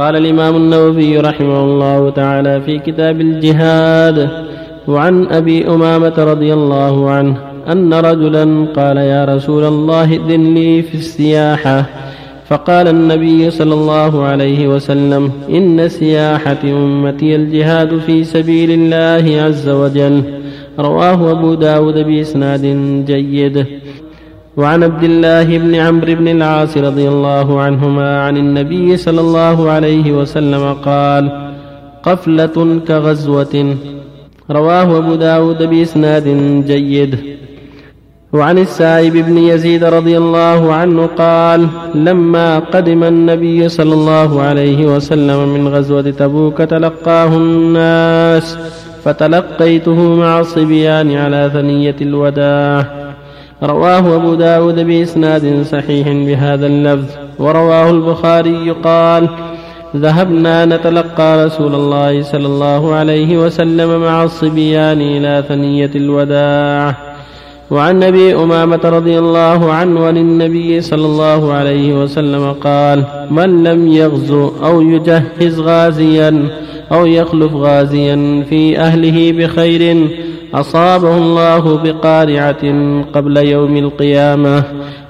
قال الإمام النووي رحمه الله تعالى في كتاب الجهاد وعن أبي أمامة رضي الله عنه أن رجلا قال يا رسول الله ائذن لي في السياحة فقال النبي صلى الله عليه وسلم إن سياحة أمتي الجهاد في سبيل الله عز وجل. رواه أبو داود بإسناد جيد. وعن عبد الله بن عمرو بن العاص رضي الله عنهما عن النبي صلى الله عليه وسلم قال قفلة كغزوة. رواه أبو داود بإسناد جيد. وعن السائب بن يزيد رضي الله عنه قال لما قدم النبي صلى الله عليه وسلم من غزوة تبوك تلقاه الناس فتلقيته مع الصبيان على ثنية الوداع. رواه أبو داود بإسناد صحيح بهذا اللفظ. ورواه البخاري قال ذهبنا نتلقى رسول الله صلى الله عليه وسلم مع الصبيان إلى ثنية الوداع. وعن أبي أمامة رضي الله عنه عن النبي صلى الله عليه وسلم قال من لم يغزو أو يجهز غازيا أو يخلف غازيا في أهله بخير أصابه الله بقارعة قبل يوم القيامة.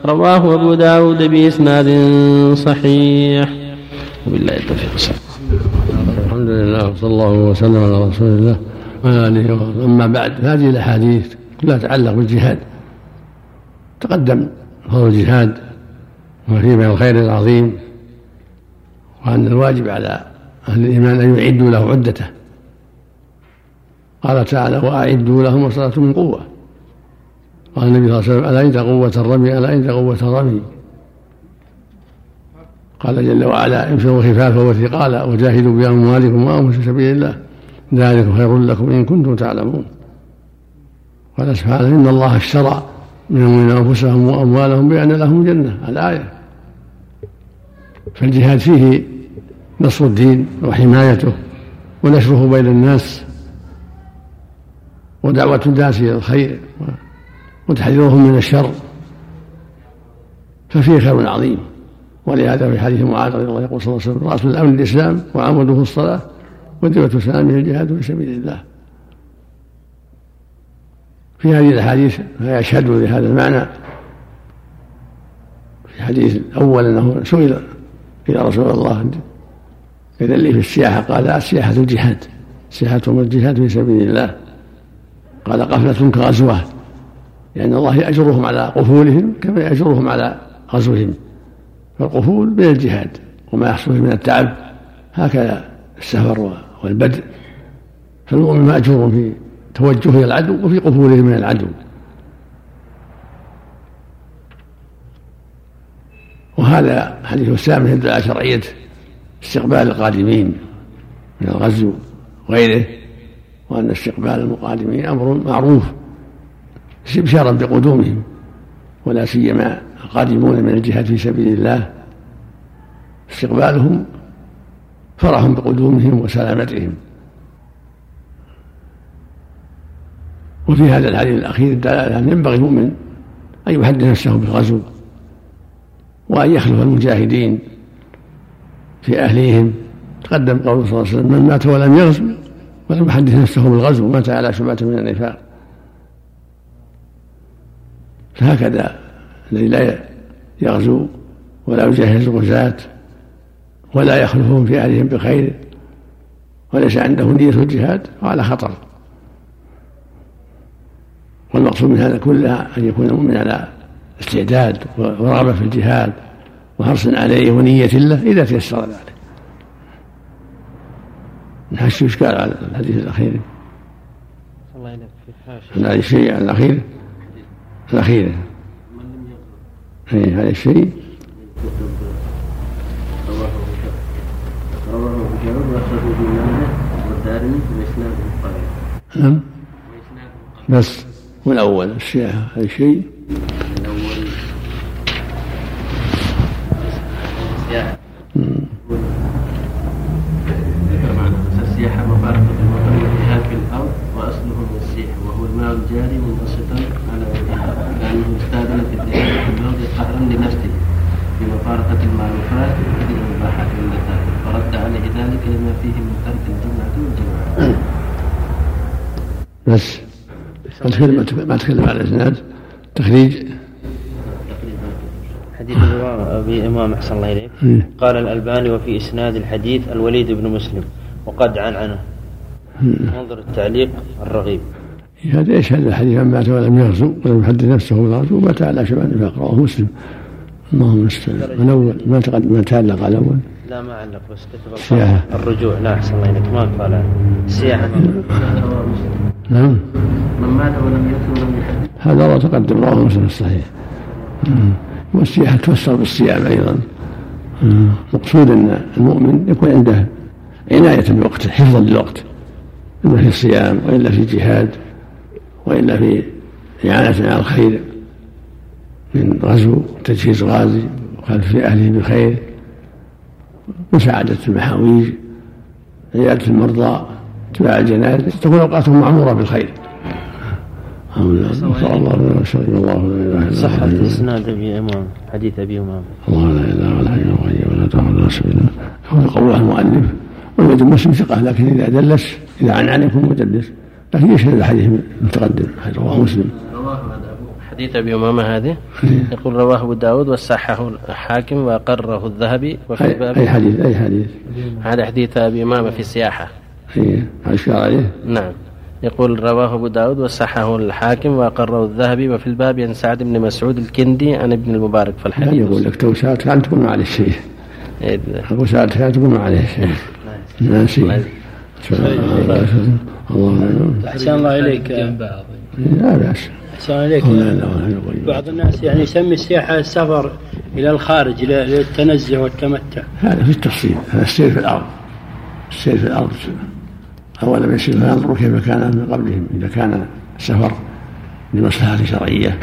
رواه أبو داود بإسناد صحيح. وبالله التوفيق. الحمد لله وصلى الله وسلم على رسول الله. وعلى آله وصحبه. أما بعد هذه الأحاديث كلها تتعلق بالجهاد. تقدم فضل الجهاد وفيه من الخير العظيم وأن الواجب على أهل الإيمان أن يعدوا له عدته. قال تعالى وأعدوا لهم ما من قوة. قال النبي صلى الله عليه وسلم ألا عند قوة الرمي ألا عند قوة الرمي. قال جل وعلا انفروا خفافا وثقالا وجاهدوا بأموالكم وأنفسكم في سبيل الله. ذلك خير لكم إن كنتم تعلمون. قال سبحانه إن الله اشترى من المؤمنين أنفسهم وأموالهم بأن لهم جنة الآية. فالجهاد فيه نصر الدين وحمايته ونشره بين الناس ودعوة الناس إلى الخير وتحذيرهم من الشر ففيه خير عظيم ولهذا في حديث معاذ رضي الله يقول صلى الله عليه وسلم رأس الأمن الإسلام وعمده الصلاة ودعوة سلامه الجهاد في سبيل الله في هذه الأحاديث ما يشهد لهذا المعنى في الحديث الأول أنه سئل إلى رسول الله إذا لي في السياحة قال السياحة الجهاد سياحة الجهاد في سبيل الله. قال قفلة كغزوة لأن الله يأجرهم على قفولهم كما يأجرهم على غزوهم. فالقفول من الجهاد وما يحصل من التعب هكذا السفر والبدء. فالمؤمن مأجور في توجه إلى العدو وفي قفوله من العدو. وهذا حديث السامي يدل على شرعية استقبال القادمين من الغزو وغيره وأن استقبال المقادمين أمر معروف استبشارا بقدومهم ولا سيما القادمون من الجهاد في سبيل الله. استقبالهم فرح بقدومهم وسلامتهم. وفي هذا الحديث الأخير دلالة أن ينبغي المؤمن أن يحدث نفسه بالغزو وأن يخلف المجاهدين في أهليهم. تقدم قوله صلى الله عليه وسلم من مات ولم يغزو ولم يحدث نفسه بالغزو مات على شبهة من النفاق. فهكذا الذي لا يغزو ولا يجهز الغزاة ولا يخلفهم في أهلهم بخير وليس عنده نية الجهاد وعلى خطر. والمقصود من هذا كله أن يكون المؤمن على استعداد ورغبة في الجهاد وحرص عليه ونية له إذا تيسر ذلك. نحس إشكال على الحديث الأخير؟ الله هذا الشيء الأخير؟ الأخير. هذا الشيء رواه ابو داود واخرجه ابن ماجه والدارمي قوي نعم. بس. والأول السياحة هذا شيء. السياحة السياحة مفارقة الوطن والجهاد في الأرض وأصله من السيح وهو الماء الجاري منبسطا على لأنه استاذن في الذهاب في الأرض قهرا لنفسه. بمفارقة المعروفات وكثير المباحات واللذات فرد على ذلك لما فيه من ترك الجمعة والجماعة. بس. ما تكلم ما تكلم على الإسناد. تخريج. حديث أبي إمام أحسن الله إليك. قال الألباني وفي إسناد الحديث الوليد بن مسلم. وقد عنعنه. انظر التعليق الرغيب. هذا إيش هذا الحديث؟ من مات ولم يغزو ولم يحدث نفسه بالغزو مات على شباب النفاق رواه مسلم. اللهم المستعان من أول ما تقدم ما تعلق على الأول لا ما علق بس كتب السياحة الرجوع. لا أحسن الله إليك. ما قال. السياحة نعم. من مات ولم يغزو ولم يحدث. هذا رواه تقدم رواه مسلم الصحيح. والسياحة تفسر بالصيام أيضا. مقصود أن المؤمن يكون عنده عناية بوقته حفظا للوقت. إما في الصيام وإلا في جهاد وإلا في إعانة على الخير من غزو تجهيز غازي وخلف أهله بخير مساعدة المحاويج عيادة المرضى اتباع الجنائز تكون أوقاتهم معمورة بالخير. نسأل الله لنا وشرك الله لا إله إلا صحة إسناد أبي إمام حديث أبي إمام. الله لا إله إلا هو الحي القيوم ولا تأخذ سبيلا هو قول المؤلف والوجه مسلم ثقة لكن إذا دلس إذا عن عن يكون مدلس لكن يشهد الحديث المتقدم رواه مسلم. حديث أبي امامه هذه؟ يقول رواه أبو داود وصححه الحاكم وأقره الذهبي وفي أي, أي حديث أي حديث؟ هذا حديث أبي امامه في السياحة. اي إشكال عليه؟ نعم. يقول رواه أبو داود وصححه الحاكم وأقره الذهبي وفي الباب عن سعد بن مسعود الكندي عن ابن المبارك في الحديث. يقول لك تو ساعات كان تقول ما عليه شيء أبو سعد كان تقول ما عليه شيء. ناسي الله أحسن الله إليك. لا بأس. أحسن عليك بعض الناس يعني يسمي السياحة السفر إلى الخارج للتنزه والتمتع. هذا في التفصيل. هذا السير في الأرض. السير في الأرض. أولا يسير فينظروا كيف كان من قبلهم إذا كان السفر لمصلحة شرعية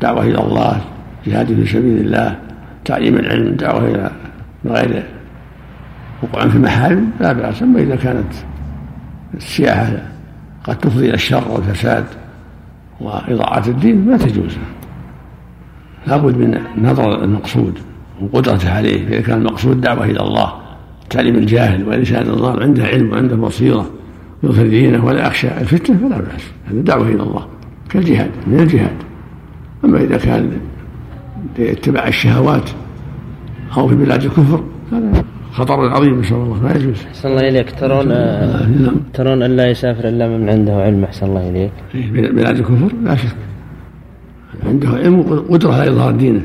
دعوة إلى الله جهاد في سبيل الله تعليم العلم دعوة إلى غير وقوع في المحارم لا بأس. أما إذا كانت السياحة قد تفضي إلى الشر والفساد وإضاعة الدين ما تجوز. لابد من نظر المقصود وقدرته عليه. فإذا كان المقصود دعوة إلى الله تعليم الجاهل ولسان النار عنده علم وعنده بصيرة. يظهر دينه ولا يخشى الفتنة فلا بأس هذا دعوة إلى الله كالجهاد من الجهاد. أما إذا كان لاتباع الشهوات أو في بلاد الكفر هذا خطر عظيم نسأل الله ما يجوز. أحسن الله إليك. ترون نعم. ترون أن لا يسافر إلا من عنده علم. أحسن الله إليك. إيه، بلاد الكفر لا شك. عنده علم وقدرة على إظهار دينه.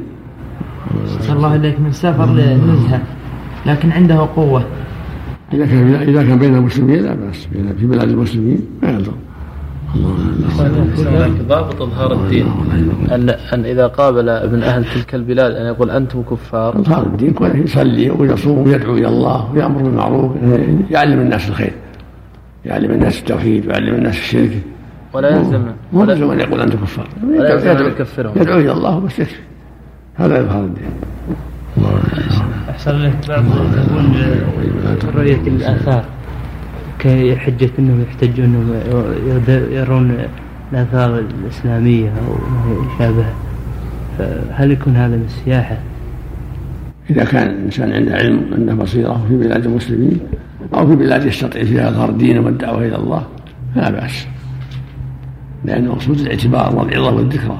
أحسن الله إليك. من سافر لنزهة لكن عنده قوة. إذا كان إذا كان بين المسلمين لا بأس. في بلاد المسلمين ما يضر هناك ضابط إظهار الدين. ان أن إذا قابل ابن أهل تلك البلاد أن يقول أنتم كفار. إظهار الدين كونه يصلي ويصوم ويدعو إلى الله ويأمر بالمعروف. يعلم الناس الخير. يعلم الناس التوحيد. ويعلم الناس الشرك. ولا يلزم. مو لازم أن يقول أنتم كفار. ولا يلزم ان يكفرهم يدعو إلى الله بس يكفي هذا إظهار الدين. أحسن لك بعض يقول رؤية الآثار كحجة أنهم يحتجون يرون الآثار الإسلامية أو ما يشابه فهل يكون هذا من السياحة؟ إذا كان الإنسان عنده علم عنده بصيرة في بلاد المسلمين أو في بلاد يستطيع فيها إظهار الدين والدعوة إلى الله فلا بأس. لأن مقصود الإعتبار والعظة والذكرى.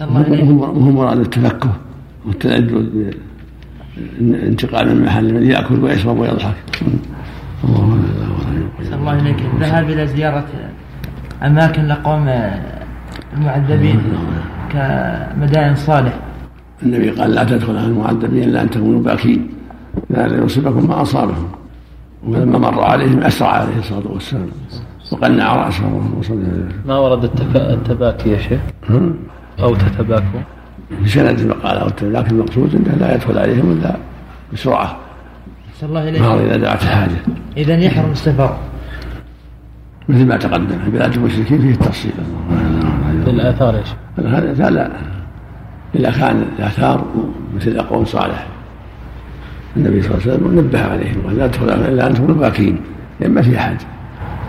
وهم مراد التفكه. والتلذذ انتقال من محل من يأكل ويشرب ويضحك. الله الله إليك. الذهاب إلى زيارة أماكن لقوم المعذبين كمدائن صالح. النبي قال لا تدخل على المعذبين إلا أن تكونوا باكين. لا يصيبكم ما أصابهم ولما مر عليهم أسرع عليه الصلاة والسلام وقنع اللهم صل ما ورد التباكي يا شيخ؟ أو تتباكوا؟ بسند قال لكن المقصود أنه لا يدخل عليهم إلا بسرعة. الله إليك إذا دعت الحاجة. إذا يحرم السفر. مثل ما تقدم في بلاد المشركين فيه التفصيل. في الآثار إيش؟ هذا لا. إذا كان الآثار مثل أقوام صالح النبي صلى الله عليه وسلم نبه عليهم ولا لا تدخل إلا أنتم باكين لأن ما في أحد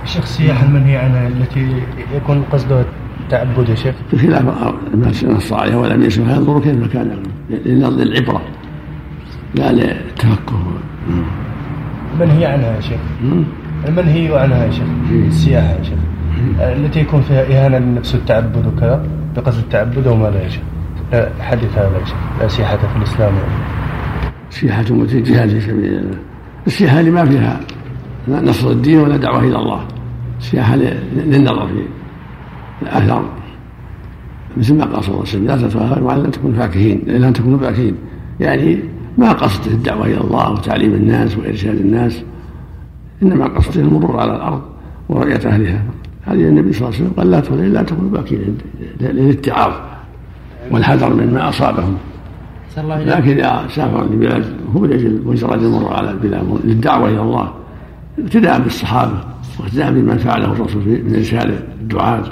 الشيخ السياحة المنهي عنها التي يكون قصدها التعبد يا شيخ؟ بخلاف الناس الصالحة ولم يسمع ينظروا كيف كان للعبرة لا للتفكه المنهي عنها يا شيخ؟ المنهي عنها يا شيخ؟ السياحة يا شيخ. التي يكون فيها إهانة للنفس والتعبد وكذا؟ بقصد التعبد وما لا يا شيخ؟ حدث هذا يا شيخ. لا سياحة في الإسلام. سياحة جهاد في سبيل الله السياحة اللي ما فيها نصر الدين ولا دعوة إلى الله. سياحة للنظر في الآثار مثل ما قال صلى الله عليه وسلم لا وعلى أن تكونوا فاكهين لا أن تكونوا فاكهين. يعني ما قصد الدعوة إلى الله وتعليم الناس وإرشاد الناس إنما قصده المرور على الأرض ورؤية أهلها. هذه النبي صلى الله عليه وسلم قال لا تولوا إلا تكونوا باكين للاتعاظ والحذر من ما أصابهم لكن إذا سافر لبلاد هو يجد مجرد المرور على البلاد للدعوة إلى الله. ابتداء بالصحابة واقتداء بمن فعله الرسول من إرسال الدعاة.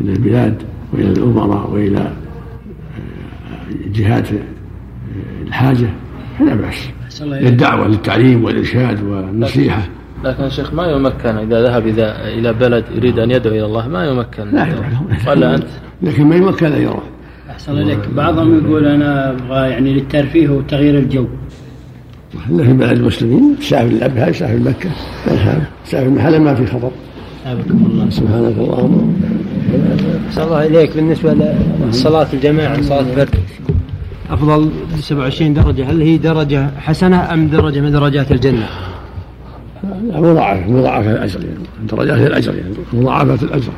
إلى البلاد وإلى الأمراء وإلى آه، جهات الحاجة فلا بأس. للدعوة للتعليم والإرشاد والنصيحة. لكن شيخ ما يمكن إذا ذهب إذا إلى بلد يريد أن يدعو إلى الله؟ ما يمكن. لا ولا أنت؟ لكن ما يمكن أن يروح أحسن إليك. بعضهم يقول أنا أبغى يعني للترفيه وتغيير الجو. إحنا في بلد المسلمين سافر الابها سافر مكة سافر المحل ما في خطر الله. سبحانك اللهم. أحسن الله إليك بالنسبة لصلاة الجماعة صلاة فرد أفضل 27 درجة هل هي درجة حسنة أم درجة من درجات الجنة؟ مضاعفة مضاعفة الأجر يعني. درجات الأجر يعني مضاعفة الأجر